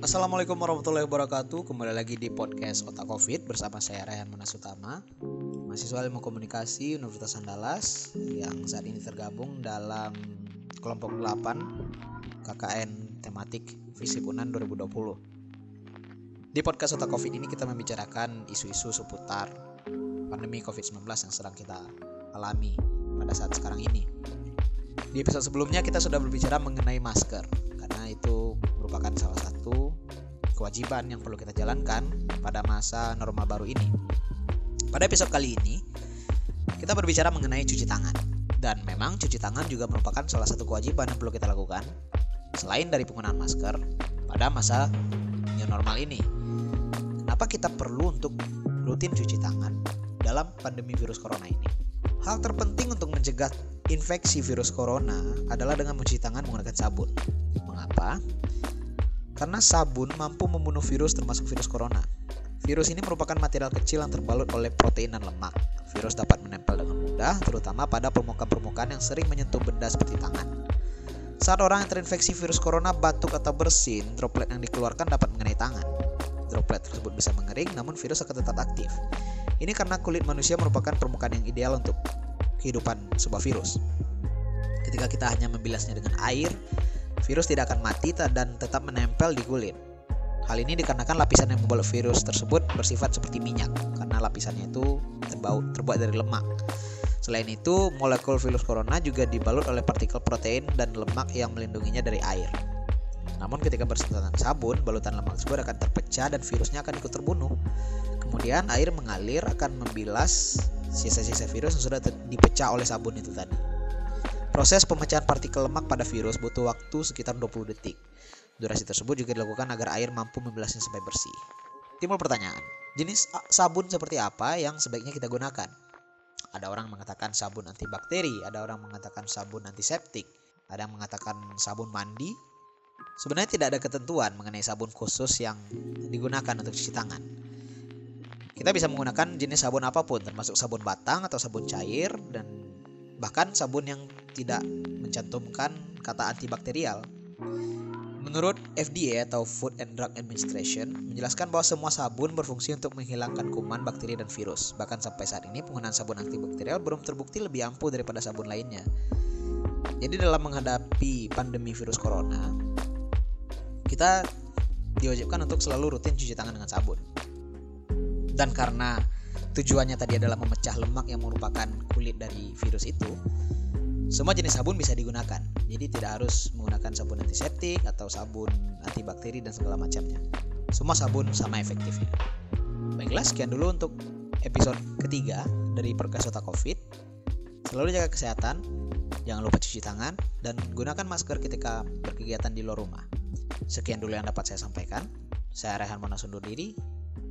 Assalamualaikum warahmatullahi wabarakatuh. Kembali lagi di podcast Otak Covid Bersama saya Rayhan Manasutama Mahasiswa ilmu komunikasi Universitas Andalas Yang saat ini tergabung dalam kelompok 8 KKN tematik Visi Punan 2020 Di podcast Otak Covid ini kita membicarakan isu-isu seputar pandemi COVID-19 yang sedang kita alami pada saat sekarang ini. Di episode sebelumnya kita sudah berbicara mengenai masker itu merupakan salah satu kewajiban yang perlu kita jalankan pada masa normal baru ini. Pada episode kali ini kita berbicara mengenai cuci tangan dan memang cuci tangan juga merupakan salah satu kewajiban yang perlu kita lakukan selain dari penggunaan masker pada masa new normal ini. Kenapa kita perlu untuk rutin cuci tangan dalam pandemi virus corona ini? Hal terpenting untuk mencegah infeksi virus corona adalah dengan mencuci tangan menggunakan sabun. Mengapa? Karena sabun mampu membunuh virus termasuk virus corona. Virus ini merupakan material kecil yang terbalut oleh protein dan lemak. Virus dapat menempel dengan mudah, terutama pada permukaan-permukaan yang sering menyentuh benda seperti tangan. Saat orang yang terinfeksi virus corona batuk atau bersin, droplet yang dikeluarkan dapat mengenai tangan. Droplet tersebut bisa mengering, namun virus akan tetap aktif. Ini karena kulit manusia merupakan permukaan yang ideal untuk kehidupan sebuah virus. Ketika kita hanya membilasnya dengan air, virus tidak akan mati dan tetap menempel di kulit. Hal ini dikarenakan lapisan yang membalut virus tersebut bersifat seperti minyak karena lapisannya itu terbaut, terbuat dari lemak. Selain itu, molekul virus corona juga dibalut oleh partikel protein dan lemak yang melindunginya dari air. Namun ketika bersentuhan sabun, balutan lemak tersebut akan terpecah dan virusnya akan ikut terbunuh. Kemudian air mengalir akan membilas sisa-sisa virus yang sudah dipecah oleh sabun itu tadi. Proses pemecahan partikel lemak pada virus butuh waktu sekitar 20 detik. Durasi tersebut juga dilakukan agar air mampu membilasnya sampai bersih. Timbul pertanyaan, jenis sabun seperti apa yang sebaiknya kita gunakan? Ada orang mengatakan sabun antibakteri, ada orang mengatakan sabun antiseptik, ada yang mengatakan sabun mandi. Sebenarnya tidak ada ketentuan mengenai sabun khusus yang digunakan untuk cuci tangan. Kita bisa menggunakan jenis sabun apa pun, termasuk sabun batang atau sabun cair, dan bahkan sabun yang tidak mencantumkan kata antibakterial. Menurut FDA atau Food and Drug Administration menjelaskan bahwa semua sabun berfungsi untuk menghilangkan kuman, bakteri, dan virus. Bahkan sampai saat ini penggunaan sabun antibakterial belum terbukti lebih ampuh daripada sabun lainnya. Jadi dalam menghadapi pandemi virus corona, kita diwajibkan untuk selalu rutin cuci tangan dengan sabun. Dan karena tujuannya tadi adalah memecah lemak yang merupakan kulit dari virus itu, semua jenis sabun bisa digunakan. Jadi tidak harus menggunakan sabun antiseptik atau sabun antibakteri dan segala macamnya. Semua sabun sama efektifnya. Baiklah, sekian dulu untuk episode ketiga dari Perkas Otak Covid. Selalu jaga kesehatan, jangan lupa cuci tangan, dan gunakan masker ketika berkegiatan di luar rumah. Sekian dulu yang dapat saya sampaikan. Saya Rehan Monas undur diri.